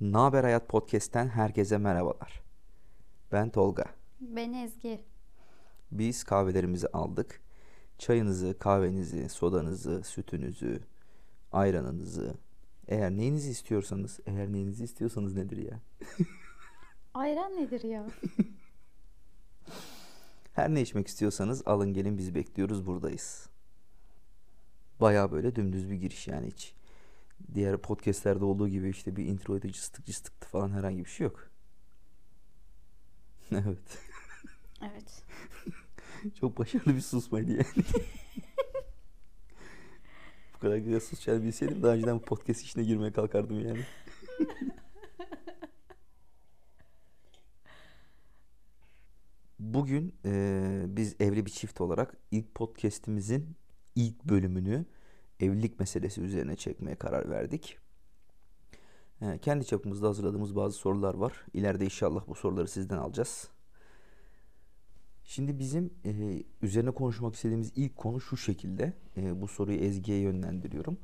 Naber Hayat Podcast'ten herkese merhabalar. Ben Tolga. Ben Ezgi. Biz kahvelerimizi aldık. Çayınızı, kahvenizi, sodanızı, sütünüzü, ayranınızı, eğer neyinizi istiyorsanız, eğer neyinizi istiyorsanız nedir ya? Ayran nedir ya? Her ne içmek istiyorsanız alın gelin biz bekliyoruz buradayız. Baya böyle dümdüz bir giriş yani hiç. Diğer podcastlerde olduğu gibi işte bir intro edici cıstık cıstıktı falan herhangi bir şey yok. evet. Evet. Çok başarılı bir susmaydı yani. Bu kadar güzel susacağını bilseydim daha önceden bu podcast işine girmeye kalkardım yani. Bugün eee, biz evli bir çift olarak ilk podcast'imizin ilk bölümünü evlilik meselesi üzerine çekmeye karar verdik. Kendi çapımızda hazırladığımız bazı sorular var. İleride inşallah bu soruları sizden alacağız. Şimdi bizim eee, üzerine konuşmak istediğimiz ilk konu şu şekilde. Eee, bu soruyu Ezgi'ye yönlendiriyorum.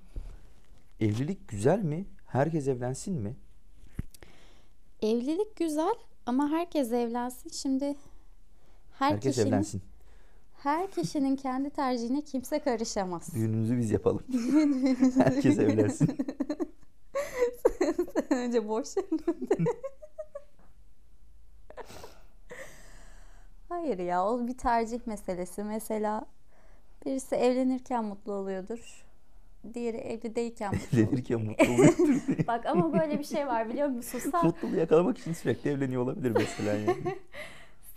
Evlilik güzel mi? Herkes evlensin mi? Evlilik güzel ama herkes evlensin. Şimdi her Herkes kişinin evlensin. Her kişinin kendi tercihine kimse karışamaz. Düğünümüzü biz yapalım. Herkes evlensin. Sen önce boş Hayır ya o bir tercih meselesi. Mesela birisi evlenirken mutlu oluyordur. Diğeri evlideyken mutlu. Evlenirken mutlu oluyordur. Bak ama böyle bir şey var biliyor musun? Sa- Mutluluğu yakalamak için sürekli evleniyor olabilir mesela yani.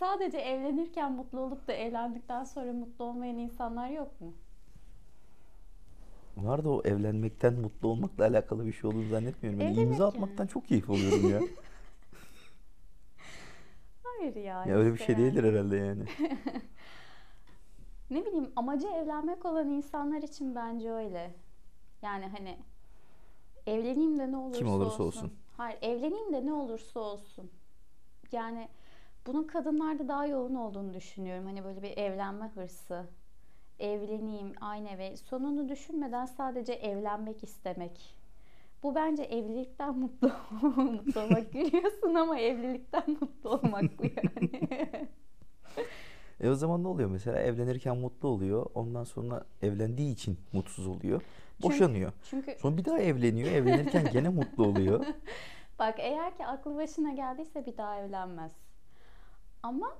Sadece evlenirken mutlu olup da evlendikten sonra mutlu olmayan insanlar yok mu? Var da o evlenmekten mutlu olmakla alakalı bir şey olduğunu zannetmiyorum. Yani Evlenirken. imza atmaktan çok keyif alıyorum ya. Hayır ya. Ya öyle bir şey yani. değildir herhalde yani. Ne bileyim amacı evlenmek olan insanlar için bence öyle. Yani hani evleneyim de ne olursa olursa olsun. Hayır evleneyim de ne olursa olsun. Yani bunun kadınlarda daha yoğun olduğunu düşünüyorum. Hani böyle bir evlenme hırsı. Evleneyim aynı eve. Sonunu düşünmeden sadece evlenmek istemek. Bu bence evlilikten mutlu, mutlu olmak. Gülüyorsun ama evlilikten mutlu olmak bu yani. E o zaman ne oluyor mesela? Evlenirken mutlu oluyor. Ondan sonra evlendiği için mutsuz oluyor. Çünkü- Boşanıyor. Çünkü Sonra bir daha evleniyor. Evlenirken gene mutlu oluyor. Bak eğer ki aklı başına geldiyse bir daha evlenmez. Ama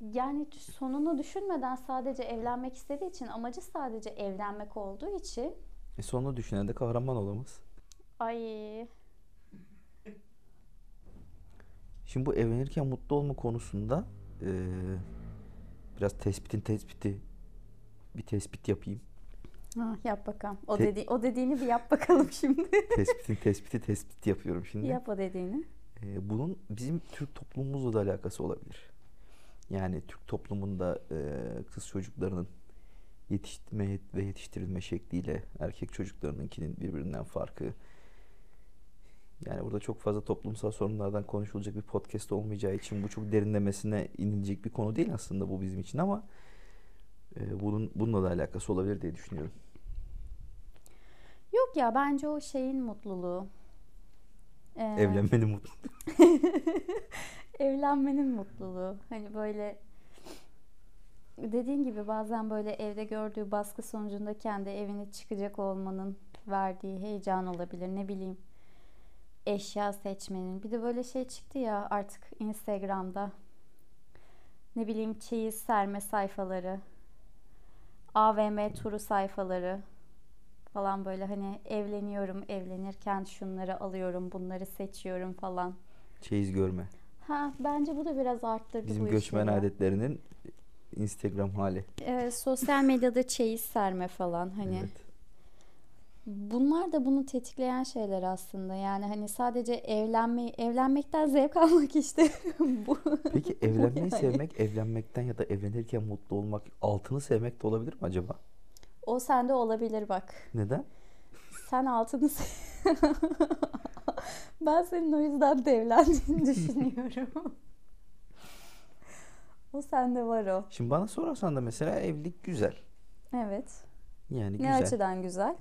yani sonunu düşünmeden sadece evlenmek istediği için amacı sadece evlenmek olduğu için E sonunu düşünen de kahraman olamaz. ay Şimdi bu evlenirken mutlu olma konusunda eee, biraz tespitin tespiti bir tespit yapayım. ha, yap bakalım. O Te- dedi o dediğini bir yap bakalım şimdi. Tespitin tespiti tespit yapıyorum şimdi. yap o dediğini. Ee, bunun bizim Türk toplumumuzla da alakası olabilir. Yani Türk toplumunda e, kız çocuklarının yetiştirme ve yetiştirilme şekliyle erkek çocuklarınınkinin birbirinden farkı. Yani burada çok fazla toplumsal sorunlardan konuşulacak bir podcast olmayacağı için bu çok derinlemesine inilecek bir konu değil aslında bu bizim için ama e, bunun bununla da alakası olabilir diye düşünüyorum. Yok ya bence o şeyin mutluluğu. Ee, Evlenmenin mutlu. evlenmenin mutluluğu. Hani böyle dediğin gibi bazen böyle evde gördüğü baskı sonucunda kendi evine çıkacak olmanın verdiği heyecan olabilir. Ne bileyim eşya seçmenin. Bir de böyle şey çıktı ya artık Instagram'da. Ne bileyim çeyiz serme sayfaları. AVM turu sayfaları falan böyle hani evleniyorum, evlenirken şunları alıyorum, bunları seçiyorum falan. Çeyiz görme. Ha bence bu da biraz arttırdı Bizim bu göçmen işleri. adetlerinin Instagram hali. Ee, sosyal medyada çeyiz serme falan hani. Evet. Bunlar da bunu tetikleyen şeyler aslında. Yani hani sadece evlenme evlenmekten zevk almak işte bu. Peki Bu evlenmeyi yani. sevmek, evlenmekten ya da evlenirken mutlu olmak, altını sevmek de olabilir mi acaba? O sende olabilir bak. Neden? Sen altını Ben senin o yüzden de evlendiğini düşünüyorum. o sende var o. Şimdi bana sorarsan da mesela evlilik güzel. Evet. Yani Ne güzel. açıdan güzel?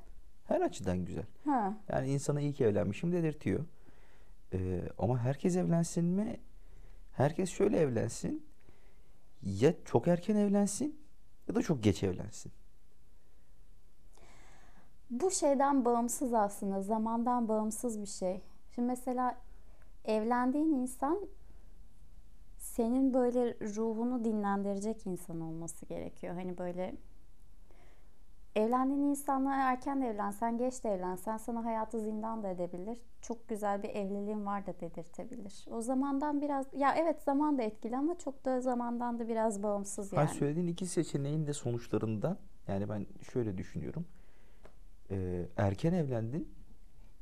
Her açıdan güzel. Ha. Yani insana iyi ki evlenmişim dedirtiyor. Ee, ama herkes evlensin mi? Herkes şöyle evlensin. Ya çok erken evlensin ya da çok geç evlensin. Bu şeyden bağımsız aslında, zamandan bağımsız bir şey. Şimdi mesela evlendiğin insan senin böyle ruhunu dinlendirecek insan olması gerekiyor. Hani böyle evlendiğin insanla erken de evlensen, geç de evlensen sana hayatı zindan da edebilir. Çok güzel bir evliliğin var da dedirtebilir. O zamandan biraz, ya evet zaman da etkili ama çok da zamandan da biraz bağımsız yani. söylediğin iki seçeneğin de sonuçlarından yani ben şöyle düşünüyorum. Ee, erken evlendin.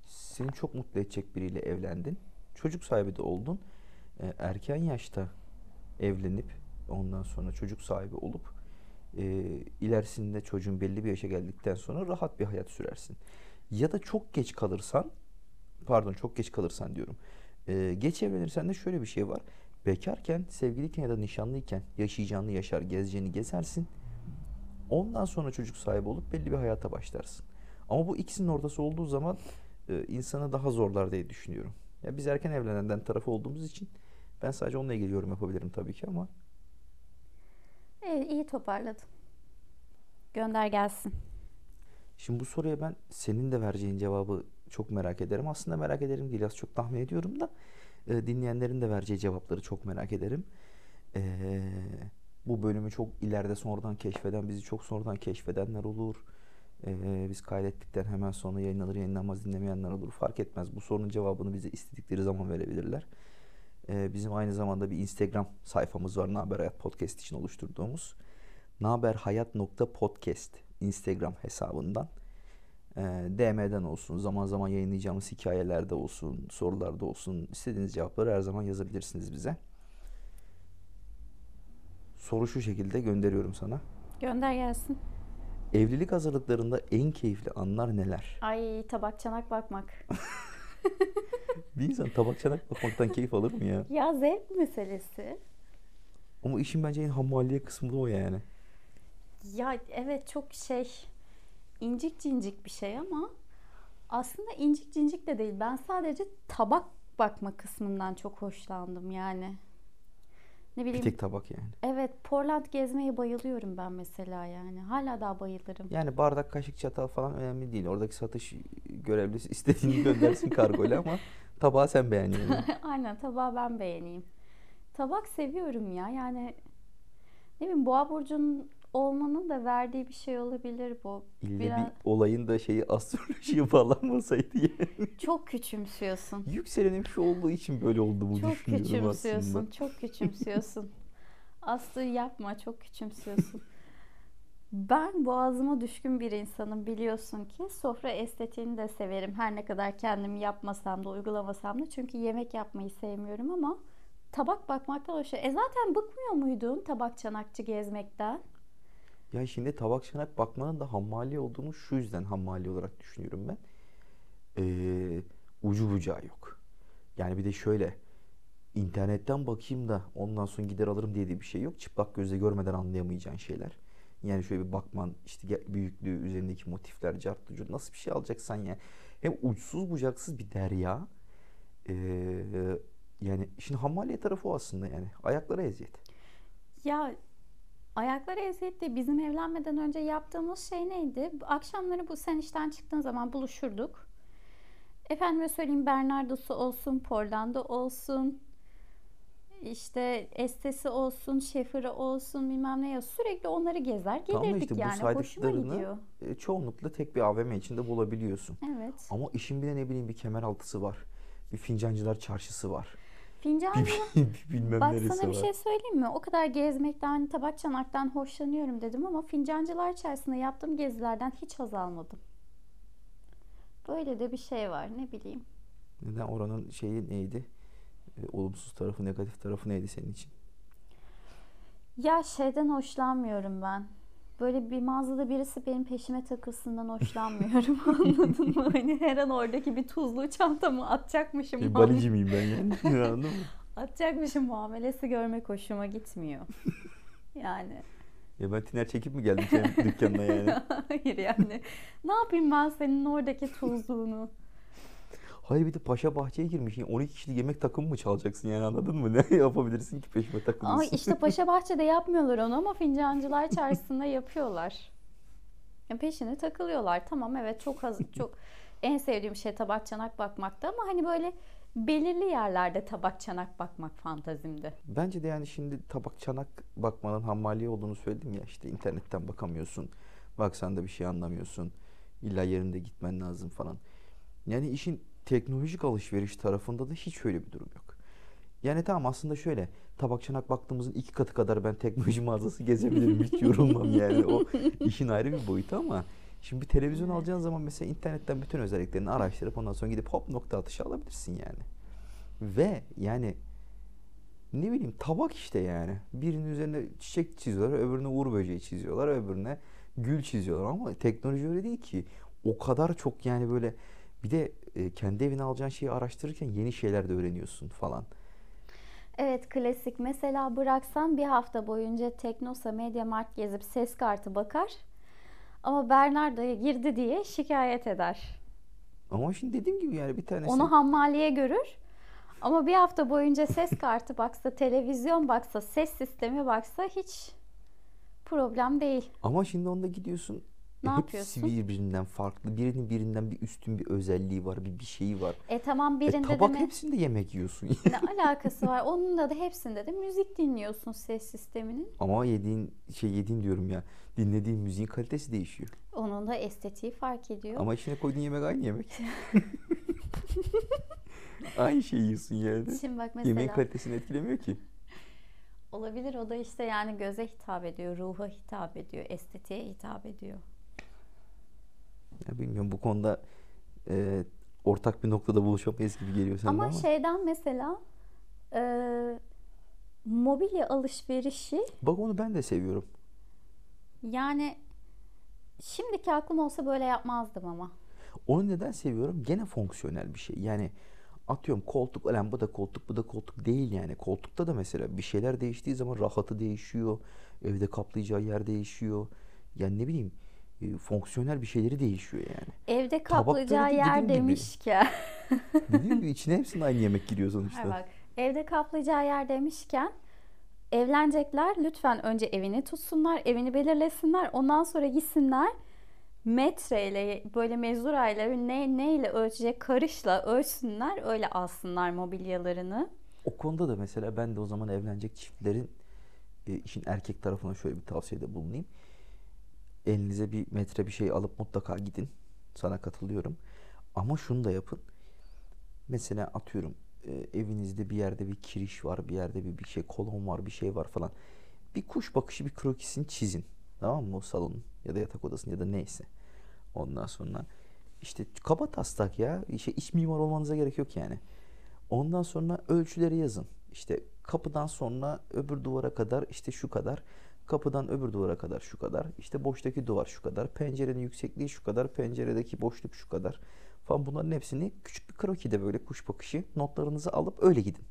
Seni çok mutlu edecek biriyle evlendin. Çocuk sahibi de oldun. Ee, erken yaşta evlenip ondan sonra çocuk sahibi olup e, ilerisinde çocuğun belli bir yaşa geldikten sonra rahat bir hayat sürersin. Ya da çok geç kalırsan pardon çok geç kalırsan diyorum. Ee, geç evlenirsen de şöyle bir şey var. Bekarken, sevgiliyken ya da nişanlıyken yaşayacağını yaşar, gezeceğini gezersin. Ondan sonra çocuk sahibi olup belli bir hayata başlarsın. Ama bu ikisinin ortası olduğu zaman e, insanı daha zorlar diye düşünüyorum. Ya biz erken evlenenden tarafı olduğumuz için ben sadece onunla ilgili yorum yapabilirim tabii ki ama Evet, iyi toparladın. Gönder gelsin. Şimdi bu soruya ben senin de vereceğin cevabı çok merak ederim. Aslında merak ederim değil, az çok tahmin ediyorum da e, dinleyenlerin de vereceği cevapları çok merak ederim. E, bu bölümü çok ileride sonradan keşfeden, bizi çok sonradan keşfedenler olur. E, biz kaydettikten hemen sonra yayınlanır yayınlanmaz dinlemeyenler olur. Fark etmez. Bu sorunun cevabını bize istedikleri zaman verebilirler. E, bizim aynı zamanda bir Instagram sayfamız var. Naber Hayat Podcast için oluşturduğumuz. naberhayat.podcast Instagram hesabından e, DM'den olsun, zaman zaman yayınlayacağımız hikayelerde olsun, sorularda olsun, istediğiniz cevapları her zaman yazabilirsiniz bize. Soru şu şekilde gönderiyorum sana. Gönder gelsin. Evlilik hazırlıklarında en keyifli anlar neler? Ay tabak çanak bakmak. Bir insan tabak çanak bakmaktan keyif alır mı ya? Ya zevk meselesi. Ama işin bence en hammaliye kısmı da o yani. Ya evet çok şey incik cincik bir şey ama aslında incik cincik de değil. Ben sadece tabak bakma kısmından çok hoşlandım yani. Ne Bir bileyim. tek tabak yani. Evet, Portland gezmeye bayılıyorum ben mesela yani. Hala daha bayılırım. Yani bardak, kaşık, çatal falan önemli değil. Oradaki satış görevlisi istediğini göndersin kargoyla ama tabağı sen beğen yani. Aynen tabağı ben beğeneyim. Tabak seviyorum ya. Yani ne bileyim Boğa burcunun olmanın da verdiği bir şey olabilir bu. İlle Biraz bir olayın da şeyi astrolojiye bağlanmasaydı yani. çok küçümsüyorsun. Yükselenim şu olduğu için böyle oldu bu Çok düşünüyorum küçümsüyorsun. aslında. Çok küçümsüyorsun. Aslı yapma, çok küçümsüyorsun. Ben boğazıma düşkün bir insanım biliyorsun ki. Sofra estetiğini de severim. Her ne kadar kendim yapmasam da, uygulamasam da. Çünkü yemek yapmayı sevmiyorum ama tabak bakmaktan hoşlanıyorum. E zaten bıkmıyor muydun tabak çanakçı gezmekten? Ya şimdi tabak çanak bakmanın da hammali olduğunu şu yüzden hammali olarak düşünüyorum ben. Ee, ucu bucağı yok. Yani bir de şöyle internetten bakayım da ondan sonra gider alırım diye de bir şey yok. Çıplak gözle görmeden anlayamayacağın şeyler. Yani şöyle bir bakman işte büyüklüğü, üzerindeki motifler, cartlı curt, nasıl bir şey alacaksan ya. Hem uçsuz bucaksız bir derya. Ee, yani şimdi hammaliye tarafı o aslında yani. Ayaklara eziyet. Ya ayakları eziyet de bizim evlenmeden önce yaptığımız şey neydi? Akşamları bu sen işten çıktığın zaman buluşurduk. Efendime söyleyeyim Bernardo'su olsun, Portland'ı olsun, işte Estesi olsun, Şefir'i olsun bilmem ne ya sürekli onları gezer Tamam gelirdik işte bu yani. Hoşuma saydıklarını e, çoğunlukla tek bir AVM içinde bulabiliyorsun. Evet. Ama işin bir de ne bileyim bir kemeraltısı var. Bir fincancılar çarşısı var. Fincan Bir, bir bilmem Bak neresi sana bir var. şey söyleyeyim mi? O kadar gezmekten, tabak çanaktan hoşlanıyorum dedim ama fincancılar içerisinde yaptığım gezilerden hiç haz almadım. Böyle de bir şey var ne bileyim. Neden oranın şeyi neydi? E, olumsuz tarafı, negatif tarafı neydi senin için? Ya şeyden hoşlanmıyorum ben. Böyle bir mağazada birisi benim peşime takılsından hoşlanmıyorum. Anladın mı? Hani her an oradaki bir tuzlu çantamı atacakmışım. Muamele- balici miyim ben yani? Anladın mı? Atacakmışım muamelesi görmek hoşuma gitmiyor. Yani. Ya ben tiner çekip mi geldim senin dükkanına yani? Hayır yani. Ne yapayım ben senin oradaki tuzluğunu? Hayır bir de Paşa Bahçe'ye girmiş. Yani 12 kişilik yemek takımı mı çalacaksın yani anladın mı? Ne yapabilirsin ki peşime Ama takılıyorsun? işte Paşa Bahçe'de yapmıyorlar onu ama Fincancılar Çarşısı'nda yapıyorlar. Ya peşine takılıyorlar. Tamam evet çok az çok en sevdiğim şey tabak çanak bakmakta ama hani böyle belirli yerlerde tabak çanak bakmak fantazimdi. Bence de yani şimdi tabak çanak bakmanın hammaliye olduğunu söyledim ya işte internetten bakamıyorsun. Baksan da bir şey anlamıyorsun. İlla yerinde gitmen lazım falan. Yani işin teknolojik alışveriş tarafında da hiç öyle bir durum yok. Yani tamam aslında şöyle tabak çanak baktığımızın iki katı kadar ben teknoloji mağazası gezebilirim hiç yorulmam yani o işin ayrı bir boyutu ama şimdi bir televizyon alacağın zaman mesela internetten bütün özelliklerini araştırıp ondan sonra gidip hop nokta atışı alabilirsin yani. Ve yani ne bileyim tabak işte yani. Birinin üzerine çiçek çiziyorlar, öbürüne uğur böceği çiziyorlar, öbürüne gül çiziyorlar ama teknoloji öyle değil ki. O kadar çok yani böyle bir de e, kendi evine alacağın şeyi araştırırken yeni şeyler de öğreniyorsun falan. Evet klasik. Mesela bıraksan bir hafta boyunca Teknosa Mediamarkt gezip ses kartı bakar. Ama Bernardo'ya girdi diye şikayet eder. Ama şimdi dediğim gibi yani bir tanesi Onu hammaliye görür. Ama bir hafta boyunca ses kartı baksa, televizyon baksa, ses sistemi baksa hiç problem değil. ama şimdi onda gidiyorsun Ne hepsi yapıyorsun? birbirinden farklı. Birinin birinden bir üstün bir özelliği var, bir bir şeyi var. E tamam E, birinde de tabak mi- hepsinde yemek yiyorsun. ne alakası var? Onun da da hepsinde de müzik dinliyorsun ses sisteminin. Ama yediğin şey yediğin diyorum ya. Dinlediğin müziğin kalitesi değişiyor. Onun da estetiği fark ediyor. Ama içine koyduğun yemek aynı yemek. aynı şeyi yiyorsun yani. Şimdi bak Yemeğin mesela kalitesini etkilemiyor ki. olabilir o da işte yani göze hitap ediyor, ruha hitap ediyor, estetiğe hitap ediyor. Ya bilmiyorum bu konuda e, ortak bir noktada buluşamayız gibi geliyor sana Ama ama. şeyden mesela e, mobilya alışverişi Bak onu ben de seviyorum. yani şimdiki aklım olsa böyle yapmazdım ama. Onu neden seviyorum? Gene fonksiyonel bir şey. Yani atıyorum koltuk, lan bu da koltuk, bu da koltuk değil yani. Koltukta da mesela bir şeyler değiştiği zaman rahatı değişiyor. Evde kaplayacağı yer değişiyor. Yani ne bileyim e, fonksiyonel bir şeyleri değişiyor yani. Evde kaplayacağı yer dediğim gibi. demişken. Dediğim gibi içine hepsinin aynı yemek giriyor sonuçta. Hayır bak, evde kaplayacağı yer demişken evlenecekler lütfen önce evini tutsunlar, evini belirlesinler. Ondan sonra gitsinler metreyle böyle mezurayla ne neyle ölçecek karışla ölçsünler öyle alsınlar mobilyalarını. O konuda da mesela ben de o zaman evlenecek çiftlerin e, işin erkek tarafına şöyle bir tavsiyede bulunayım. Elinize bir metre bir şey alıp mutlaka gidin. Sana katılıyorum. Ama şunu da yapın. Mesela atıyorum e, evinizde bir yerde bir kiriş var, bir yerde bir, bir şey kolon var, bir şey var falan. Bir kuş bakışı bir krokisini çizin. Tamam mı? O salonun ya da yatak odasının ya da neyse. Ondan sonra işte kaba taslak ya. Şey, iç mimar olmanıza gerek yok yani. Ondan sonra ölçüleri yazın. İşte kapıdan sonra öbür duvara kadar işte şu kadar. Kapıdan öbür duvara kadar şu kadar. İşte boştaki duvar şu kadar. Pencerenin yüksekliği şu kadar. Penceredeki boşluk şu kadar. Falan bunların hepsini küçük bir krokide böyle kuş bakışı notlarınızı alıp öyle gidin.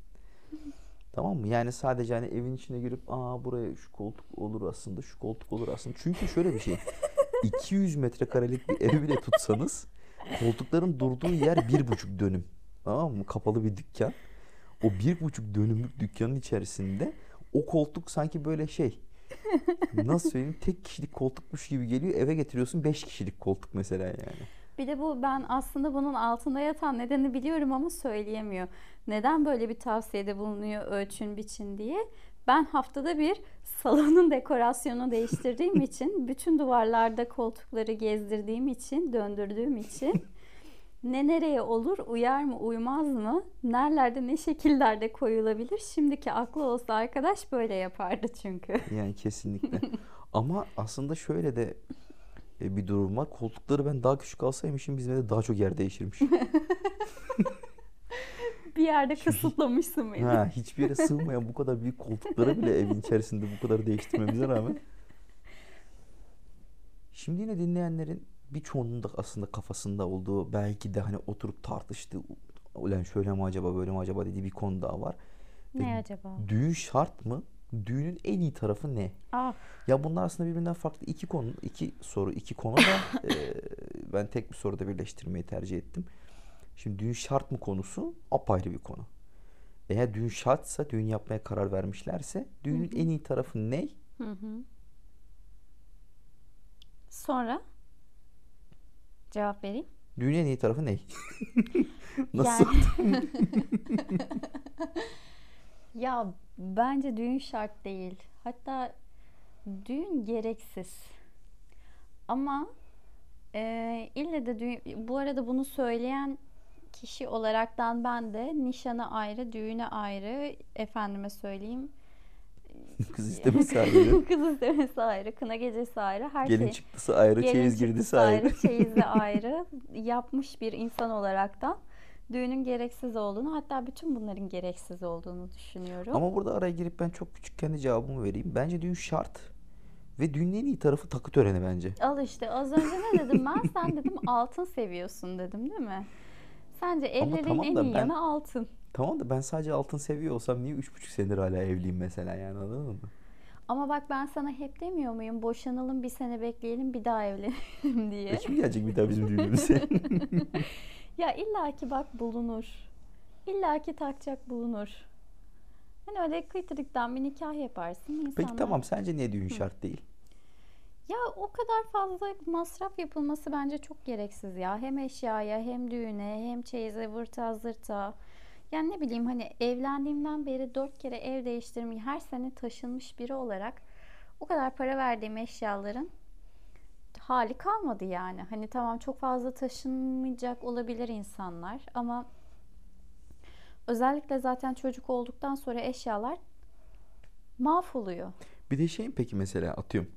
Tamam mı? Yani sadece hani evin içine girip aa buraya şu koltuk olur aslında, şu koltuk olur aslında. Çünkü şöyle bir şey. 200 metrekarelik bir ev bile tutsanız koltukların durduğu yer bir buçuk dönüm. Tamam mı? Kapalı bir dükkan. O bir buçuk dönümlük dükkanın içerisinde o koltuk sanki böyle şey nasıl söyleyeyim tek kişilik koltukmuş gibi geliyor. Eve getiriyorsun beş kişilik koltuk mesela yani. Bir de bu ben aslında bunun altında yatan nedeni biliyorum ama söyleyemiyor. Neden böyle bir tavsiyede bulunuyor ölçün biçin diye? Ben haftada bir salonun dekorasyonunu değiştirdiğim için, bütün duvarlarda koltukları gezdirdiğim için, döndürdüğüm için ne nereye olur, uyar mı, uymaz mı, nerelerde ne şekillerde koyulabilir? Şimdiki aklı olsa arkadaş böyle yapardı çünkü. Yani kesinlikle. Ama aslında şöyle de e, bir durum var. Koltukları ben daha küçük alsaymışım bizim evde daha çok yer değişirmiş. Bir yerde kısıtlamışsın beni. Ha, hiçbir yere sığmayan bu kadar büyük koltukları bile evin içerisinde bu kadar değiştirmemize rağmen. Şimdi yine dinleyenlerin birçoğunun da aslında kafasında olduğu belki de hani oturup tartıştığı ulan şöyle mi acaba böyle mi acaba dediği bir konu daha var. Ne E, acaba? Düğün şart mı? Düğünün en iyi tarafı ne? Ah, Ya bunlar aslında birbirinden farklı iki konu, iki soru, iki konu da e, ben tek bir soruda birleştirmeyi tercih ettim. Şimdi düğün şart mı konusu apayrı bir konu. Eğer düğün şartsa, düğün yapmaya karar vermişlerse düğünün en iyi tarafı ne? Hı hı. Sonra cevap vereyim. Düğünün en iyi tarafı ne? Nasıl? Yani ya bence düğün şart değil. Hatta düğün gereksiz. Ama e, ille de düğün, bu arada bunu söyleyen kişi olaraktan ben de nişana ayrı, düğüne ayrı, efendime söyleyeyim. Kız istemesi ayrı. Kız istemesi ayrı, kına gecesi ayrı, her Gelin şey. çıktısı ayrı, Gelin çeyiz girdisi ayrı. çeyizi ayrı yapmış bir insan olaraktan düğünün gereksiz olduğunu hatta bütün bunların gereksiz olduğunu düşünüyorum. Ama burada araya girip ben çok küçük kendi cevabımı vereyim. Bence düğün şart. Ve düğünün en iyi tarafı takı töreni bence. Al işte az önce ne dedim ben? Sen dedim altın seviyorsun dedim değil mi? Sence evliliğin tamam en da iyi ben- yanı altın. Tamam da ben sadece altın seviyor olsam niye üç buçuk senedir hala evliyim mesela yani anladın mı? Ama bak ben sana hep demiyor muyum? Boşanalım bir sene bekleyelim bir daha evlenelim diye. E kim gelecek bir daha bizim düğünümüze? Ya illaki bak bulunur. İllaki takacak bulunur. Hani öyle kıytırıktan bir nikah yaparsın. Peki insanlar- tamam sence niye düğün şart değil? Ya o kadar fazla masraf yapılması bence çok gereksiz ya. Hem eşyaya hem düğüne hem çeyize vırta zırta. Yani ne bileyim hani evlendiğimden beri dört kere ev değiştirmeyi her sene taşınmış biri olarak o kadar para verdiğim eşyaların hali kalmadı yani. Hani tamam çok fazla taşınmayacak olabilir insanlar ama özellikle zaten çocuk olduktan sonra eşyalar mahvoluyor. Bir de şey peki mesela atıyorum.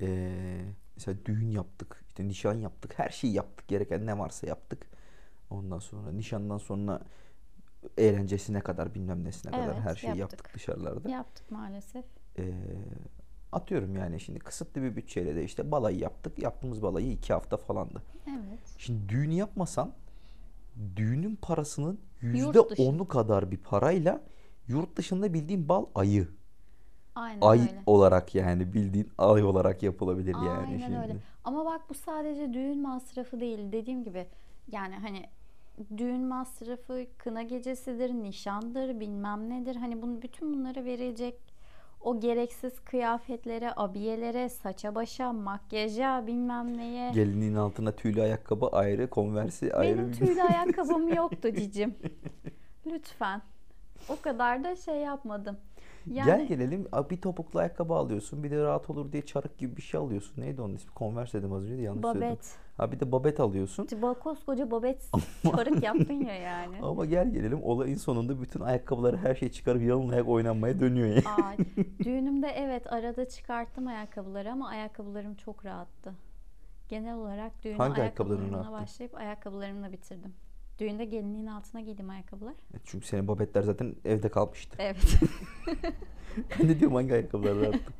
Ee, mesela düğün yaptık, işte nişan yaptık, her şeyi yaptık, gereken ne varsa yaptık. Ondan sonra nişandan sonra eğlencesine kadar bilmem nesine kadar Evet, her şeyi yaptık. yaptık dışarılarda. Yaptık maalesef. Ee, atıyorum yani şimdi kısıtlı bir bütçeyle de işte balayı yaptık. Yaptığımız balayı iki hafta falandı. Evet. Şimdi düğün yapmasan düğünün parasının yüzde onu kadar bir parayla yurt dışında bildiğin bal ayı. Aynen Ay öyle. olarak yani bildiğin ay olarak yapılabilir yani Aynen şimdi. öyle. Ama bak bu sadece düğün masrafı değil. Dediğim gibi yani hani düğün masrafı kına gecesidir, nişandır, bilmem nedir. Hani bunu bütün bunlara verilecek o gereksiz kıyafetlere, abiyelere, saça başa, makyaja, bilmem neye. Gelinin altına tüylü ayakkabı ayrı, konversi ayrı. Benim tüylü ayakkabım yoktu cicim. Lütfen. O kadar da şey yapmadım. Yani Gel gelelim bir topuklu ayakkabı alıyorsun bir de rahat olur diye çarık gibi bir şey alıyorsun. Neydi onun ismi? Converse dedim az önce de yanlış söyledim. babet. Ha bir de babet alıyorsun. Koskoca babet çarık yaptın ya yani. Ama gel gelelim olayın sonunda bütün ayakkabıları her şey çıkarıp yalın ayak oynanmaya dönüyor yani. Aa, düğünümde evet arada çıkarttım ayakkabıları ama ayakkabılarım çok rahattı. Genel olarak düğünü Hangi ayakkabılarımla başlayıp ayakkabılarımla bitirdim. Düğünde gelinliğin altına giydim ayakkabılar. Çünkü senin babetler zaten evde kalmıştı. Evet. ben de diyorum hangi ayakkabıları rahattı.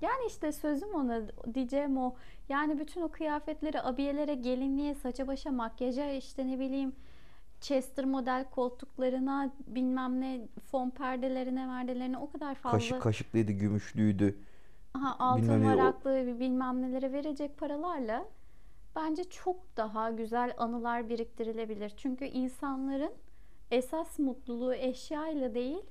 Yani işte sözüm ona diyeceğim o. Yani bütün o kıyafetleri, abiyelere, gelinliğe, saça başa, makyaja işte ne bileyim Chester model koltuklarına bilmem ne fon perdelerine verdelerine o kadar fazla Kaşık kaşıklıydı, gümüşlüydü. Aha, altın Bilmem ne, o- varaklı bilmem nelere verecek paralarla bence çok daha güzel anılar biriktirilebilir. Çünkü insanların esas mutluluğu eşyayla değil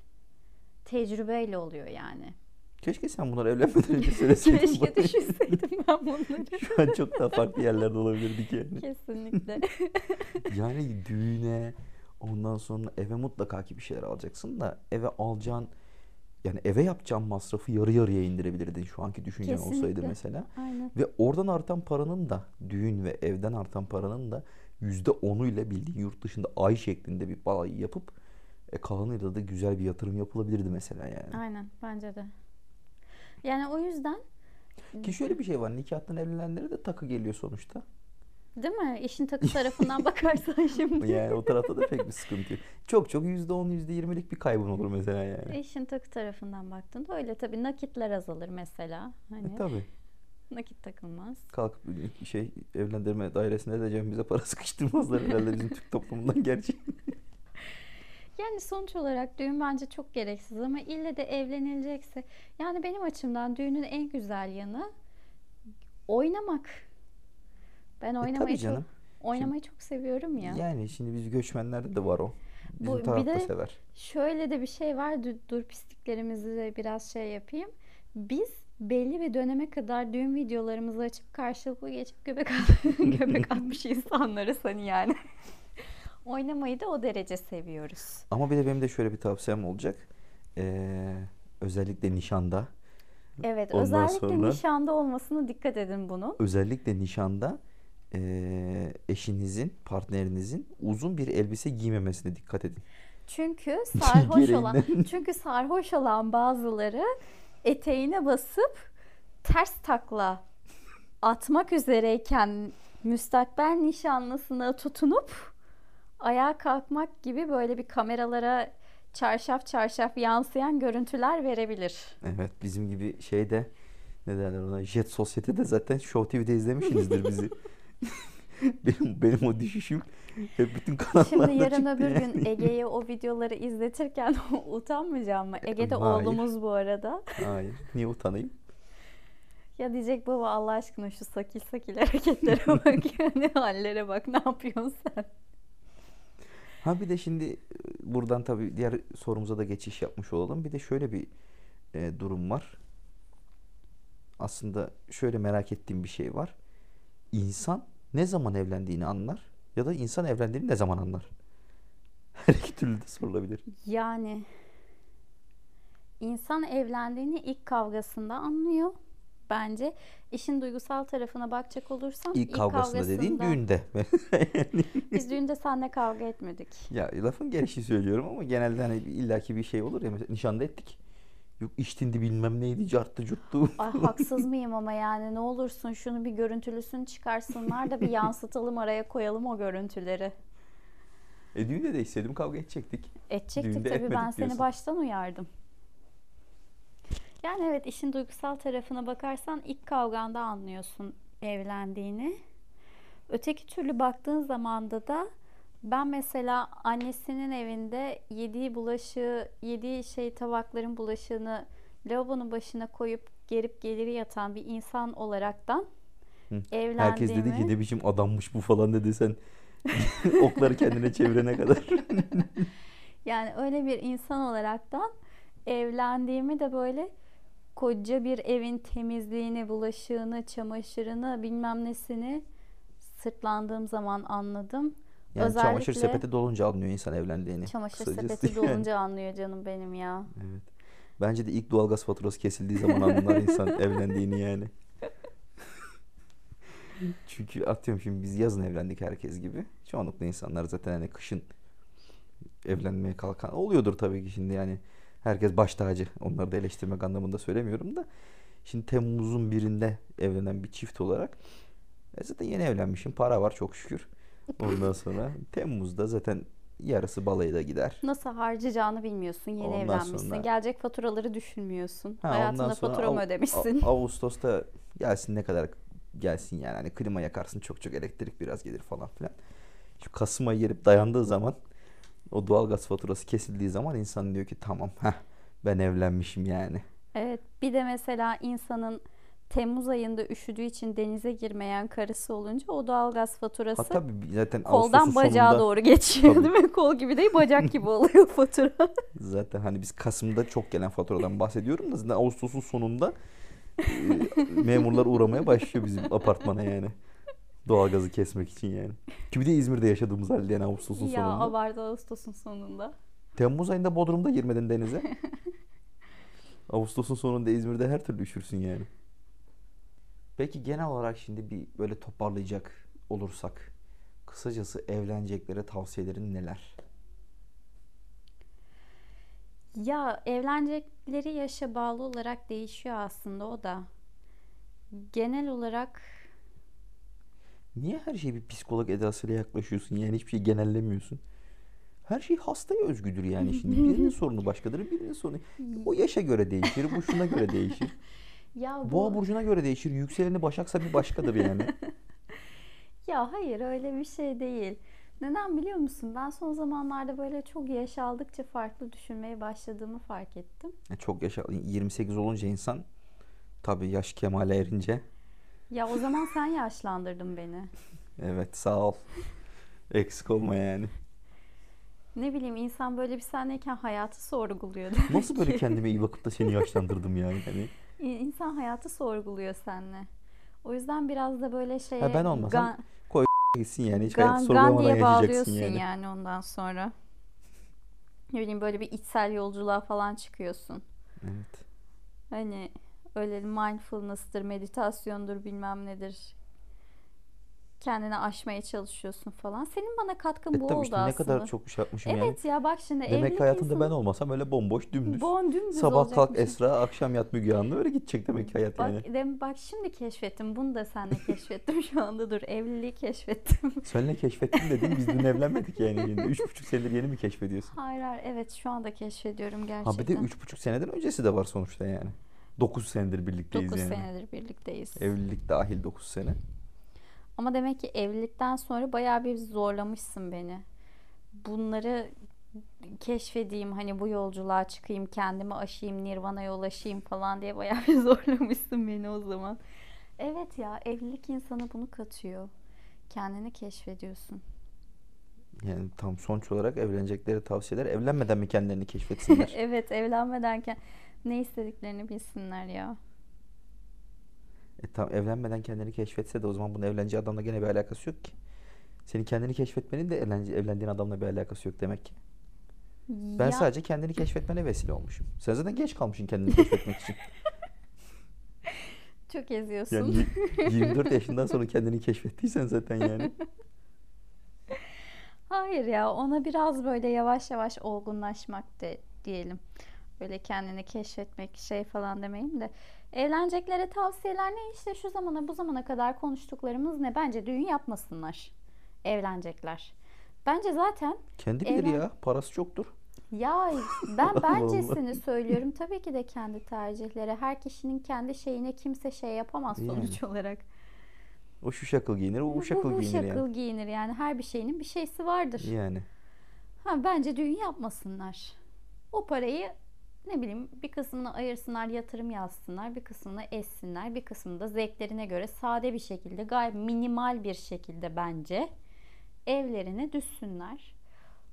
tecrübeyle oluyor yani. Keşke sen bunları evlenmeden önce söyleseydin. Keşke düşünseydim ben bunları. Şu an çok daha farklı yerlerde olabilirdik yani. Kesinlikle. Yani düğüne ondan sonra eve mutlaka ki bir şeyler alacaksın da eve alacağın yani eve yapacağın masrafı yarı yarıya indirebilirdin şu anki düşüncen olsaydı Kesinlikle. mesela. Aynen. Ve oradan artan paranın da düğün ve evden artan paranın da yüzde onuyla bildiğin yurt dışında ay şeklinde bir balayı yapıp e, kalanıyla da güzel bir yatırım yapılabilirdi mesela yani. Aynen bence de. Yani o yüzden Ki şöyle bir şey var nikahtan evlenenlere de takı geliyor sonuçta. Değil mi? İşin takı tarafından bakarsan şimdi. Yani o tarafta da pek bir sıkıntı yok. Çok çok yüzde on, yüzde yirmilik bir kaybın olur mesela yani. İşin takı tarafından baktığında öyle tabii nakitler azalır mesela. Hani E, tabii. nakit takılmaz. Kalkıp şey evlendirme dairesinde de cebimize para sıkıştırmazlar herhalde bizim Türk toplumundan gerçi. Yani sonuç olarak düğün bence çok gereksiz ama ille de evlenilecekse yani benim açımdan düğünün en güzel yanı oynamak. Ben oynamayı E, canım. çok Oynamayı çok seviyorum ya. Yani şimdi biz göçmenlerde de var o. Bizim Bu- bir da de- sever. Şöyle de bir şey var. Dur, dur pisliklerimizi de biraz şey yapayım. Biz belli bir döneme kadar düğün videolarımızı açıp karşılıklı geçip göbek, at- göbek atmış insanlarız hani yani. Oynamayı da o derece seviyoruz. Ama bir de benim de şöyle bir tavsiyem olacak. Ee, özellikle nişanda. Evet, Ondan özellikle sonra- nişanda olmasına dikkat edin bunun. Özellikle nişanda ee, eşinizin, partnerinizin uzun bir elbise giymemesine dikkat edin. Çünkü sarhoş olan çünkü sarhoş olan bazıları eteğine basıp ters takla atmak üzereyken müstakbel nişanlısına tutunup ayağa kalkmak gibi böyle bir kameralara çarşaf çarşaf yansıyan görüntüler verebilir. Evet bizim gibi şeyde ne derler ona Jet Sosyete'de zaten Show TV'de izlemişsinizdir bizi. benim, benim o düşüşüm hep bütün kanallarda Şimdi yarın öbür yani. gün Ege'ye o videoları izletirken utanmayacağım mı? Ege de Hayır. oğlumuz bu arada. Hayır niye utanayım? Ya diyecek baba Allah aşkına şu sakil sakil hareketlere bak yani hallere bak ne yapıyorsun sen? Ha bir de şimdi e, buradan tabii diğer sorumuza da geçiş yapmış olalım. Bir de şöyle bir e, durum var. Aslında şöyle merak ettiğim bir şey var. İnsan ne zaman evlendiğini anlar ya da insan evlendiğini ne zaman anlar? Her iki türlü de sorulabilir. Yani insan evlendiğini ilk kavgasında anlıyor bence. İşin duygusal tarafına bakacak olursam İlk kavgasında dediğin kavgasında- düğünde. Biz düğünde seninle kavga etmedik. Ya lafın gelişi söylüyorum ama genelde hani illaki bir şey olur ya mesela nişanda ettik. Yok içtindi bilmem neydi carttı curttu. Ay haksız mıyım ama yani ne olursun şunu bir görüntülüsünü çıkarsınlar da bir yansıtalım araya koyalım o görüntüleri. E düğünde de istedim kavga edecektik. Edecektik Düğünde tabii ben etmedik seni diyorsun. baştan uyardım. Yani evet işin duygusal tarafına bakarsan ilk kavganda anlıyorsun evlendiğini. Öteki türlü baktığın zamanda da ben mesela annesinin evinde yediği bulaşığı, yediği şey tabakların bulaşığını lavabonun başına koyup gerip gelir yatan bir insan olaraktan Hı. evlendiğimi... Herkes dedi ki ne biçim adammış bu falan dedi sen okları kendine çevirene kadar. Yani öyle bir insan olaraktan evlendiğimi de böyle koca bir evin temizliğini, bulaşığını, çamaşırını, bilmem nesini sırtlandığım zaman anladım. Yani çamaşır Özellikle- sepeti dolunca anlıyor insan evlendiğini. Çamaşır kısacası. sepeti dolunca anlıyor canım benim ya. Evet. Bence de ilk doğalgaz faturası kesildiği zaman anlar insan evlendiğini yani. Çünkü atıyorum şimdi biz yazın evlendik herkes gibi. Çoğunlukla insanlar zaten hani kışın evlenmeye kalkan oluyordur tabii ki şimdi yani herkes baş tacı. Onları da eleştirmek anlamında söylemiyorum da. Şimdi Temmuz'un birinde evlenen bir çift olarak e zaten yeni evlenmişim. Para var çok şükür. Ondan sonra Temmuz'da zaten yarısı balayı da gider. Nasıl harcayacağını bilmiyorsun. Yeni Ondan evlenmişsin. sonra- Gelecek faturaları düşünmüyorsun. Ha, Hayatında fatura mı Av- ödemişsin? A- Ağustos'ta gelsin ne kadar gelsin yani hani klima yakarsın çok çok elektrik biraz gelir falan filan. Şu Kasım ayı gelip dayandığı zaman o doğalgaz faturası kesildiği zaman insan diyor ki tamam heh, ben evlenmişim yani. Evet, bir de mesela insanın Temmuz ayında üşüdüğü için denize girmeyen karısı olunca o doğalgaz faturası Ha tabii zaten koldan Ağustos'un bacağa sonunda doğru geçiyor Tabii. değil mi? Kol gibi değil bacak gibi oluyor fatura. zaten hani biz Kasım'da çok gelen faturadan bahsediyorum da zaten Ağustos'un sonunda e, memurlar uğramaya başlıyor bizim apartmana yani. Doğalgazı kesmek için yani. Ki bir de İzmir'de yaşadığımız halde yani Ağustos'un ya sonunda. abartı Ağustos'un sonunda. Temmuz ayında Bodrum'da girmedin denize. Ağustos'un sonunda İzmir'de her türlü üşürsün yani. Peki genel olarak şimdi bir böyle toparlayacak olursak kısacası evleneceklere tavsiyelerin neler? Ya evlenecekleri yaşa bağlı olarak değişiyor aslında o da. Genel olarak Niye her şeye bir psikolog edasıyla yaklaşıyorsun? Yani hiçbir şey genellemiyorsun. Her şey hastaya özgüdür yani şimdi. Birinin sorunu başkadır, birinin sorunu. O yaşa göre değişir, bu şuna göre değişir. ya bu Boğa burcuna göre değişir. Yükseleni Başaksa bir başkadır yani. ya hayır öyle bir şey değil. Neden biliyor musun? Ben son zamanlarda böyle çok yaş aldıkça farklı düşünmeye başladığımı fark ettim. Yani Çok yaşa 28 olunca insan tabii yaş kemale erince Ya o zaman sen yaşlandırdın beni. Evet sağ ol. Eksik olma yani. Ne bileyim insan böyle bir sahneyken hayatı sorguluyor. Nasıl böyle kendime iyi bakıp da seni yaşlandırdım yani hani. İnsan hayatı sorguluyor seninle. O yüzden biraz da böyle şeye Ha, ben olmasam gan, Gitsin yani hiç gan, hayatı sorgulamadan diye yaşayacaksın yani. yani. ondan sonra. Ne bileyim böyle bir içsel yolculuğa falan çıkıyorsun. Evet. Hani öyle mindfulness'tır, meditasyondur bilmem nedir. Kendini aşmaya çalışıyorsun falan. Senin bana katkın E bu oldu işte ne aslında. kadar çok şey yapmışım yani. Evet ya bak şimdi Demek evlilik ki hayatımda insanı- ben olmasam öyle bomboş dümdüz. Bon dümdüz Sabah kalk. Esra, akşam yat Müge Anlı öyle gidecek demek ki hayat Bak, yani. dem, bak şimdi keşfettim. Bunu da seninle keşfettim şu anda. Dur evliliği keşfettim. Seninle keşfettim dedin biz dün evlenmedik yani. Şimdi Üç buçuk senedir yeni mi keşfediyorsun? hayır hayır evet şu anda keşfediyorum gerçekten. Ha bir de üç buçuk seneden öncesi de var sonuçta yani. Dokuz senedir birlikteyiz 9 yani. senedir birlikteyiz. Evlilik dahil dokuz sene. Ama demek ki evlilikten sonra bayağı bir zorlamışsın beni. Bunları keşfedeyim hani bu yolculuğa çıkayım kendimi aşayım nirvana'ya ulaşayım falan diye bayağı bir zorlamışsın beni o zaman. Evet ya evlilik insana bunu katıyor. Kendini keşfediyorsun. Yani tam sonuç olarak evlenecekleri tavsiyeler evlenmeden mi kendilerini keşfetsinler? Evet evlenmedenken ne istediklerini bilsinler ya. E tam evlenmeden kendini keşfetse de o zaman bunun evleneceği adamla gene bir alakası yok ki. Senin kendini keşfetmenin de evlendiğin adamla bir alakası yok demek ki. Ben Ya- sadece kendini keşfetmene vesile olmuşum. Sen zaten geç kalmışsın kendini keşfetmek için. çok eziyorsun. Yani y- 24 yaşından sonra kendini keşfettiysen zaten yani. Hayır ya ona biraz böyle yavaş yavaş olgunlaşmak de diyelim. Böyle kendini keşfetmek şey falan demeyeyim de. Evleneceklere tavsiyeler ne? İşte şu zamana bu zamana kadar konuştuklarımız ne? Bence düğün yapmasınlar. Evlenecekler. Bence zaten Kendi bilir Evlen- ya. Parası çoktur. ya ben bencesini söylüyorum. Tabii ki de kendi tercihleri. Her kişinin kendi şeyine kimse şey yapamaz Yani. sonuç olarak. O şu şakıl giyinir, o bu Bu, şakıl bu giyinir şakıl yani. giyinir yani. Her bir şeyinin bir şeysi vardır. Yani. Ha, bence düğün yapmasınlar. O parayı ne bileyim bir kısmını ayırsınlar, yatırım yazsınlar, bir kısmını essinler, bir kısmını da zevklerine göre sade bir şekilde, gayet minimal bir şekilde bence evlerine düşsünler.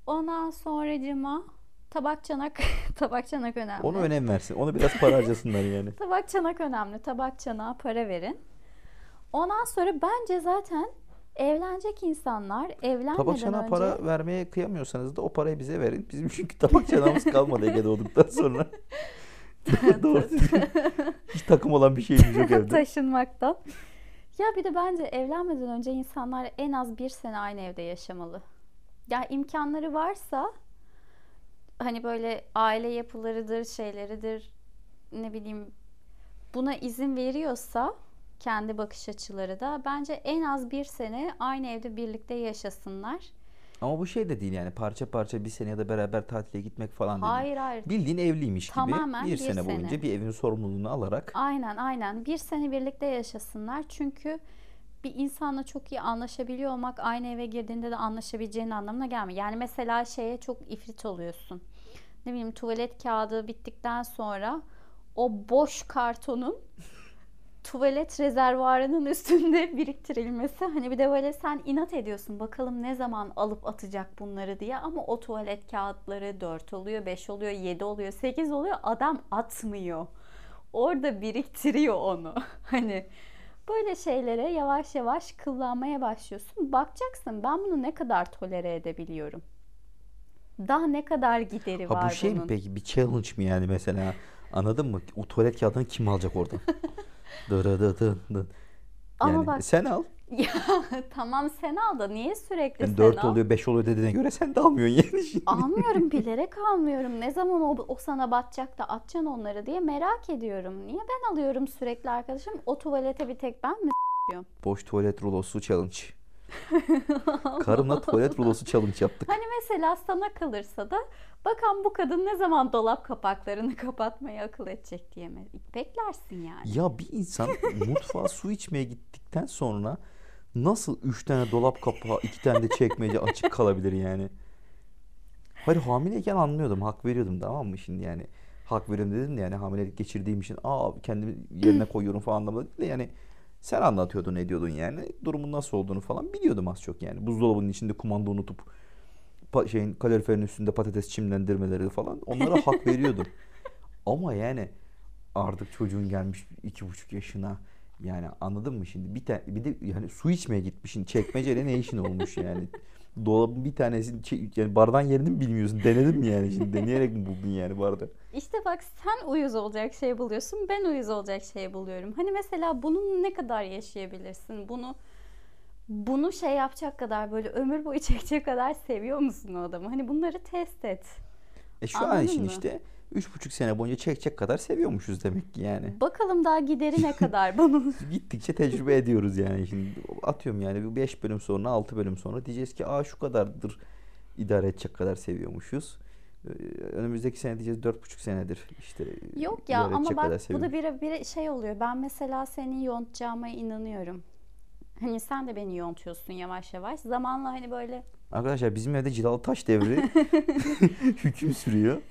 Ondan sonracıma tabak çanak, tabak çanak önemli. Onu önem versin. Onu biraz para harcasınlar yani. Tabak çanak önemli. Tabak çanağa para verin. Ondan sonra bence zaten evlenecek insanlar evlenmeden Tabak çanağa önce para vermeye kıyamıyorsanız da o parayı bize verin. Bizim çünkü tabak çanağımız kalmadı Ege'de olduktan sonra. Doğru hiç takım olan bir şeyimiz yok evde. taşınmaktan. Ya bir de bence evlenmeden önce insanlar en az bir sene aynı evde yaşamalı. Ya imkanları varsa hani böyle aile yapılarıdır, şeyleridir ne bileyim buna izin veriyorsa kendi bakış açıları da bence en az bir sene aynı evde birlikte yaşasınlar. Ama bu şey de değil yani parça parça bir sene ya da beraber tatile gitmek falan değil. Hayır hayır. Bildiğin evliymiş gibi Tamamen bir bir sene sene. boyunca bir evin sorumluluğunu alarak Aynen aynen. Bir sene birlikte yaşasınlar. Çünkü bir insanla çok iyi anlaşabiliyor olmak aynı eve girdiğinde de anlaşabileceğin anlamına gelmiyor. Yani mesela şeye çok ifrit oluyorsun. Ne bileyim tuvalet kağıdı bittikten sonra o boş kartonun tuvalet rezervuarının üstünde biriktirilmesi. Hani bir de böyle sen inat ediyorsun. Bakalım ne zaman alıp atacak bunları diye. Ama o tuvalet kağıtları 4 oluyor, 5 oluyor, 7 oluyor, 8 oluyor. Adam atmıyor. Orada biriktiriyor onu. Hani böyle şeylere yavaş yavaş kıllanmaya başlıyorsun. Bakacaksın ben bunu ne kadar tolere edebiliyorum. Daha ne kadar gideri Ha var bu şey mi bunun. peki bir challenge mi yani mesela anladın mı? O tuvalet kağıdını kim alacak oradan? Ama Yani bak- sen al. Ya tamam sen al da niye sürekli Yani sen 4 al? oluyor 5 oluyor dediğine göre sen de almıyorsun yani şimdi. Almıyorum bilerek almıyorum. Ne zaman o, o sana batacak da atacaksın onları diye merak ediyorum. Niye ben alıyorum sürekli arkadaşım? O tuvalete bir tek ben mi Boş tuvalet rulosu challenge. Karımla tuvalet rulosu challenge yaptık. Hani mesela sana kalırsa da bakan bu kadın ne zaman dolap kapaklarını kapatmayı akıl edecek diye mi? Beklersin yani. Ya bir insan mutfağa su içmeye gittikten sonra nasıl 3 tane dolap kapağı, 2 tane de çekmece açık kalabilir yani? Hayır hamileyken anlıyordum, hak veriyordum tamam mı şimdi yani? Hak veriyorum dedim de yani hamilelik geçirdiğim için aa kendimi yerine koyuyorum falan anlamında değil de yani Sen anlatıyordun ediyordun yani. Durumun nasıl olduğunu falan biliyordum az çok yani. Buzdolabının içinde kumanda unutup şeyin kaloriferin üstünde patates çimlendirmeleri falan onlara hak veriyordum. Ama yani artık çocuğun gelmiş iki buçuk yaşına yani anladın mı şimdi bir tane bir de yani su içmeye gitmişsin çekmeceyle ne işin olmuş yani dolabın bir tanesini çe- yani bardağın yerini mi bilmiyorsun denedin mi yani şimdi deneyerek mi buldun yani bardağı? İşte bak sen uyuz olacak şey buluyorsun, ben uyuz olacak şey buluyorum. Hani mesela bunu ne kadar yaşayabilirsin? Bunu bunu şey yapacak kadar böyle ömür boyu çekecek kadar seviyor musun o adamı? Hani bunları test et. E şu an Anladın için mı? işte üç buçuk sene boyunca çekecek kadar seviyormuşuz demek ki yani. Bakalım daha gideri ne kadar bunun. Gittikçe tecrübe ediyoruz yani şimdi atıyorum yani bir 5 bölüm sonra 6 bölüm sonra diyeceğiz ki aa şu kadardır idare edecek kadar seviyormuşuz. Ee, Önümüzdeki sene diyeceğiz dört buçuk senedir işte Yok ya ama bak bu da bir, bir şey oluyor. Ben mesela seni yontacağıma inanıyorum. Hani sen de beni yontuyorsun yavaş yavaş. Zamanla hani böyle Arkadaşlar bizim evde cilalı taş devri hüküm sürüyor.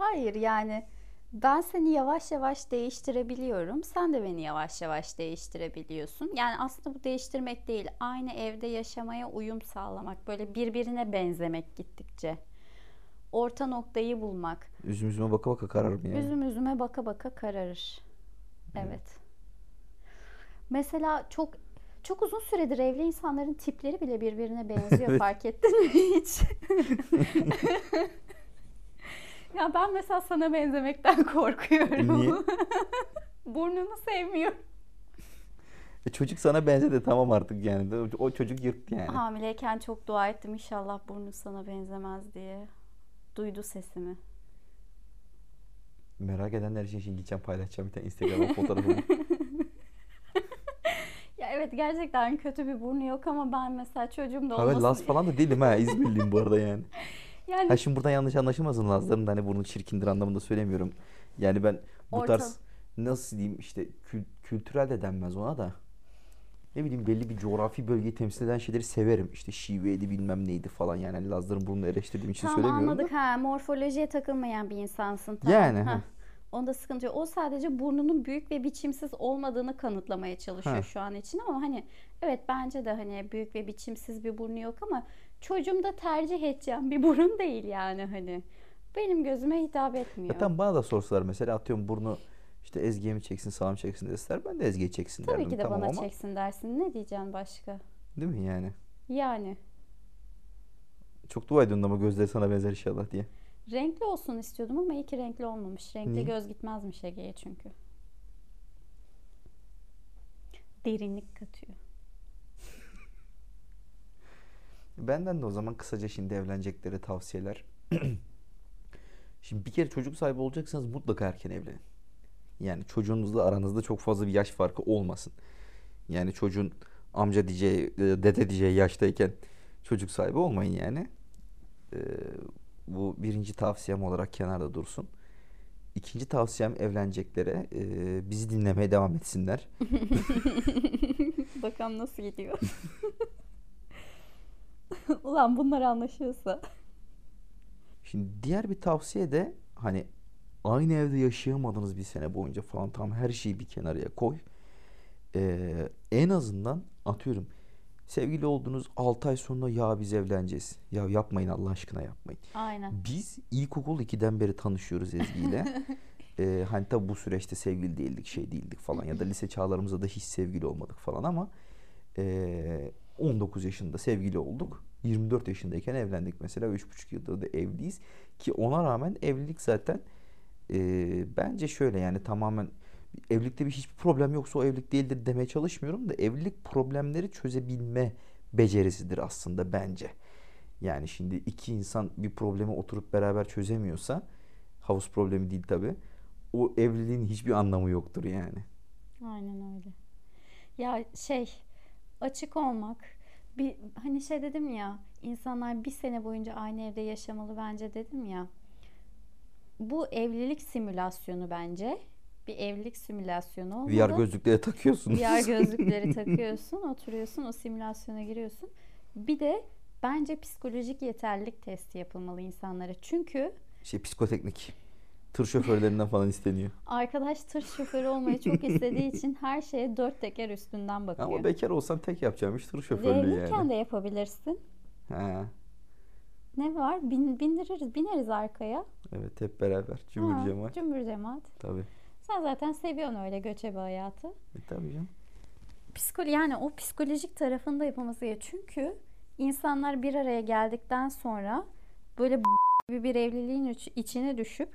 Hayır yani ben seni yavaş yavaş değiştirebiliyorum. Sen de beni yavaş yavaş değiştirebiliyorsun. Yani aslında bu değiştirmek değil. Aynı evde yaşamaya uyum sağlamak. Böyle birbirine benzemek gittikçe. Orta noktayı bulmak. Üzüm üzüme baka baka kararım yani. Üzüm üzüme baka baka kararır. Evet. Mesela çok çok uzun süredir evli insanların tipleri bile birbirine benziyor Evet. fark ettin mi hiç? ya ben mesela sana benzemekten korkuyorum. Niye? Burnunu sevmiyorum. E çocuk sana benzedi tamam artık yani. O- çocuk yırttı yani. Hamileyken çok dua ettim inşallah burnu sana benzemez diye. Duydu sesimi. Merak edenler için şimdi gideceğim paylaşacağım bir tane Instagram'a fotoğrafımı. Ya evet gerçekten kötü bir burnu yok ama ben mesela çocuğum da olmasın. Laz falan da değilim ha İzmirliyim bu arada yani. Yani Ha şimdi buradan yanlış anlaşılmasın Lazların da hani burnu çirkindir anlamında söylemiyorum. Yani ben bu Orta- tarz nasıl diyeyim işte kül- kültürel de denmez ona da. Ne bileyim belli bir coğrafi bölgeyi temsil eden şeyleri severim. İşte şiveydi bilmem neydi falan yani hani Lazların burnunu eleştirdiğim için Tamam söylemiyorum da. anladık ha morfolojiye takılmayan bir insansın tamam. Yani, ha. ha. Onda sıkıntı yok. O sadece burnunun büyük ve biçimsiz olmadığını kanıtlamaya çalışıyor Ha. şu an için ama hani evet bence de hani büyük ve biçimsiz bir burnu yok ama çocuğumda tercih edeceğim bir burun değil yani hani. Benim gözüme hitap etmiyor. Ya tamam bana da sorsalar mesela atıyorum burnu işte Ezgi'ye mi çeksin sağa mı çeksin deseler ben de Ezgi'ye çeksin Tabii derdim ki de tamam bana ama çeksin dersin. Ne diyeceksin başka? değil mi yani? Yani Çok dua ediyorsun ama gözleri sana benzer inşallah diye. renkli olsun istiyordum ama iyi ki renkli olmamış. Renkli Niye? göz gitmezmiş Ege'ye çünkü. Derinlik katıyor. Benden de o zaman kısaca şimdi evlenecekleri tavsiyeler. Şimdi bir kere çocuk sahibi olacaksanız mutlaka erken evlenin. Yani çocuğunuzla aranızda çok fazla bir yaş farkı olmasın. Yani çocuğun amca diyeceği, e, dede diyeceği yaştayken çocuk sahibi olmayın yani. Ee, bu birinci tavsiyem olarak kenarda dursun. İkinci tavsiyem evleneceklere e, bizi dinlemeye devam etsinler. Bakalım nasıl gidiyor. Ulan bunlar anlaşıyorsa. Şimdi diğer bir tavsiye de hani aynı evde yaşayamadığınız bir sene boyunca falan tam her şeyi bir kenarıya koy. Ee, en azından atıyorum sevgili olduğunuz 6 ay sonra ya biz evleneceğiz. Ya yapmayın Allah aşkına yapmayın. Aynen. Biz ilkokul 2'den beri tanışıyoruz Ezgi ile. Ee, hani tabi bu süreçte sevgili değildik şey değildik falan ya da lise çağlarımızda da hiç sevgili olmadık falan ama ee, 19 yaşında sevgili olduk. 24 yaşındayken evlendik mesela 3,5 yıldır da evliyiz ki ona rağmen evlilik zaten ee, bence şöyle yani tamamen evlilikte bir hiçbir problem yoksa o evlilik değildir demeye çalışmıyorum da evlilik problemleri çözebilme becerisidir aslında bence. Yani şimdi iki insan bir problemi oturup beraber çözemiyorsa havuz problemi değil tabi. O evliliğin hiçbir anlamı yoktur yani. Aynen öyle. Ya şey açık olmak bir hani şey dedim ya insanlar bir sene boyunca aynı evde yaşamalı bence dedim ya. Bu evlilik simülasyonu bence. Bir evlilik simülasyonu olmalı. VR gözlükleri takıyorsun. VR gözlükleri takıyorsun, oturuyorsun, o simülasyona giriyorsun. Bir de bence psikolojik yeterlilik testi yapılmalı insanlara. Çünkü Şey psikoteknik. Tır şoförlerinden falan isteniyor. Arkadaş tır şoförü olmayı çok istediği için her şeye dört teker üstünden bakıyor. Ama bekar olsan tek yapacağım iş tır şoförlüğü Evliyken yani. de yapabilirsin. Ha, Ne var? Bin, bindiririz, bineriz arkaya. evet hep beraber. Cümbür Ha, cemaat. Cümbür cemaat. Tabii. Sen zaten seviyorsun öyle göçebe hayatı. E, tabii canım. Psikolo yani o psikolojik tarafında yapılması gerekiyor. Çünkü insanlar bir araya geldikten sonra böyle gibi bir evliliğin iç- içine düşüp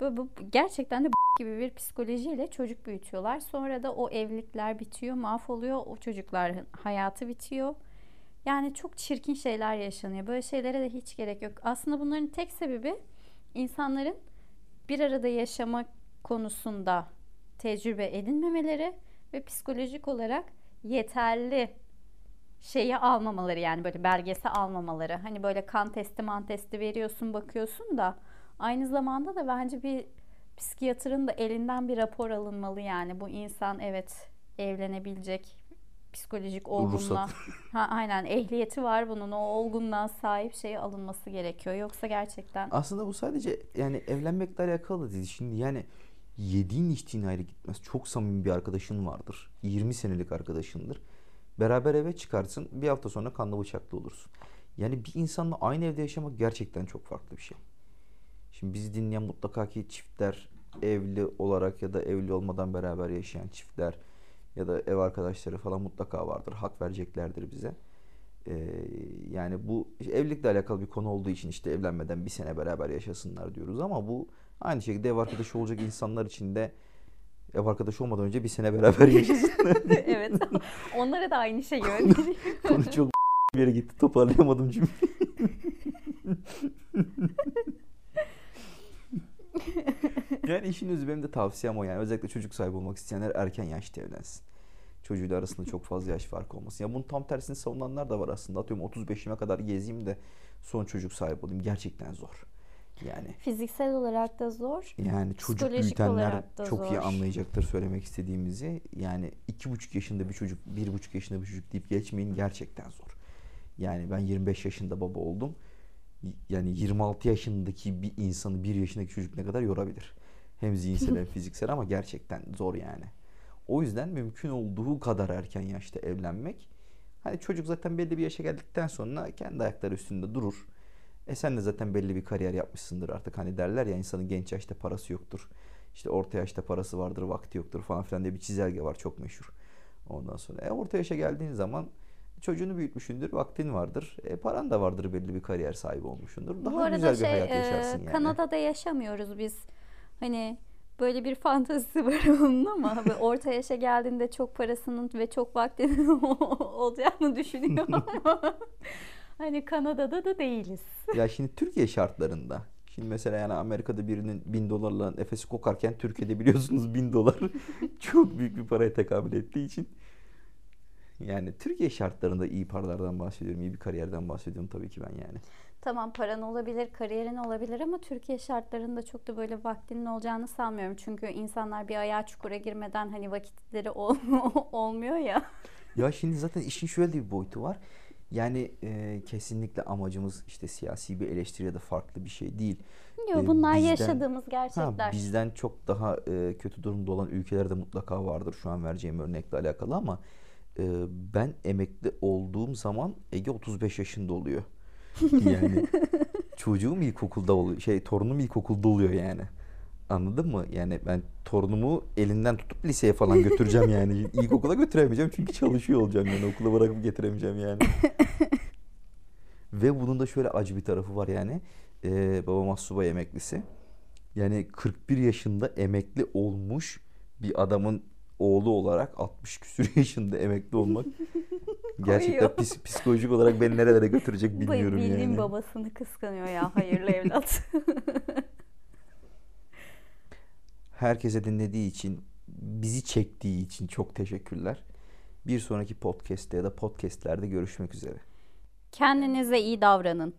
böyle bu- gerçekten de gibi bir psikolojiyle çocuk büyütüyorlar. Sonra da o evlilikler bitiyor, mahvoluyor. O çocukların hayatı bitiyor. Yani çok çirkin şeyler yaşanıyor. Böyle şeylere de hiç gerek yok. Aslında bunların tek sebebi insanların bir arada yaşama konusunda tecrübe edinmemeleri ve psikolojik olarak yeterli şeyi almamaları yani böyle belgesi almamaları. Hani böyle kan testi man testi veriyorsun bakıyorsun da aynı zamanda da bence bir psikiyatrın da elinden bir rapor alınmalı yani bu insan evet evlenebilecek psikolojik olgunluğa ha aynen ehliyeti var bunun o olgunluğa sahip şey alınması gerekiyor yoksa gerçekten Aslında bu sadece yani evlenmekle alakalı değil. Şimdi yani yediğin içtiğin ayrı gitmez. Çok samimi bir arkadaşın vardır. 20 senelik arkadaşındır. Beraber eve çıkarsın. Bir hafta sonra kanlı bıçaklı olursun. Yani bir insanla aynı evde yaşamak gerçekten çok farklı bir şey. Şimdi bizi dinleyen mutlaka ki çiftler evli olarak ya da evli olmadan beraber yaşayan çiftler ya da ev arkadaşları falan mutlaka vardır. Hak vereceklerdir bize. Ee, yani bu evlilikle alakalı bir konu olduğu için işte evlenmeden bir sene beraber yaşasınlar diyoruz ama bu aynı şekilde ev arkadaşı olacak insanlar için de ev arkadaşı olmadan önce bir sene beraber yaşasınlar. evet onlara da aynı şeyi öneriyorum. Konu çok bir yere gitti toparlayamadım cümleyi. yani işin özü benim de tavsiyem o yani. Özellikle çocuk sahibi olmak isteyenler erken yaşta evlensin. Çocuğuyla arasında çok fazla yaş farkı olmasın. Ya bunun tam tersini savunanlar da var aslında. Atıyorum 35'ime kadar gezeyim de son çocuk sahibi olayım. Gerçekten zor. Yani Fiziksel olarak da zor. yani çocuk büyütenler çok iyi zor. anlayacaktır söylemek istediğimizi. Yani iki buçuk yaşında bir çocuk, bir buçuk yaşında bir çocuk deyip geçmeyin gerçekten zor. Yani ben 25 yaşında baba oldum. Yani 26 yaşındaki bir insanı bir yaşındaki çocuk ne kadar yorabilir? Hem zihinsel hem fiziksel ama gerçekten zor yani. O yüzden mümkün olduğu kadar erken yaşta evlenmek. Hani çocuk zaten belli bir yaşa geldikten sonra kendi ayakları üstünde durur. E sen de zaten belli bir kariyer yapmışsındır artık. Hani derler ya insanın genç yaşta parası yoktur. İşte orta yaşta parası vardır, vakti yoktur falan filan diye bir çizelge var çok meşhur. Ondan sonra e, orta yaşa geldiğin zaman çocuğunu büyütmüşsündür, vaktin vardır. E, paran da vardır belli bir kariyer sahibi olmuşsundur. Daha Bu arada güzel bir şey hayat e, yaşarsın yani. Kanada'da yaşamıyoruz biz. Hani böyle bir fantazisi var onun ama orta yaşa geldiğinde çok parasının ve çok vaktinin olacağını düşünüyor ama hani Kanada'da da değiliz. Ya şimdi Türkiye şartlarında Şimdi mesela yani Amerika'da birinin bin dolarla nefesi kokarken Türkiye'de biliyorsunuz bin dolar çok büyük bir paraya tekabül ettiği için yani Türkiye şartlarında iyi paralardan bahsediyorum, iyi bir kariyerden bahsediyorum tabii ki ben yani. Tamam paran olabilir, kariyerin olabilir ama Türkiye şartlarında çok da böyle vaktinin olacağını sanmıyorum. Çünkü insanlar bir ayağa çukura girmeden hani vakitleri ol- olmuyor ya. Ya şimdi zaten işin şöyle bir boyutu var. Yani e, kesinlikle amacımız işte siyasi bir eleştiri ya da farklı bir şey değil. Yok E, bunlar bizden- yaşadığımız Ha, gerçekler. bizden çok daha e, kötü durumda olan ülkelerde mutlaka vardır şu an vereceğim örnekle alakalı ama ben emekli olduğum zaman Ege 35 yaşında oluyor. Yani çocuğum ilkokulda oluyor. Şey torunum ilkokulda oluyor yani. Anladın mı? Yani ben torunumu elinden tutup liseye falan götüreceğim yani. İlkokula götüremeyeceğim çünkü çalışıyor olacağım yani. Okula bırakıp getiremeyeceğim yani. Ve bunun da şöyle acı bir tarafı var yani. Ee, babam asubay emeklisi. Yani 41 yaşında emekli olmuş bir adamın oğlu olarak 60 küsur yaşında emekli olmak gerçekten pis- psikolojik olarak beni nerelere götürecek bilmiyorum bildiğin yani. babasını kıskanıyor ya hayırlı evlat. Herkese dinlediği için, bizi çektiği için çok teşekkürler. Bir sonraki podcast'te ya da podcast'lerde görüşmek üzere. Kendinize iyi davranın.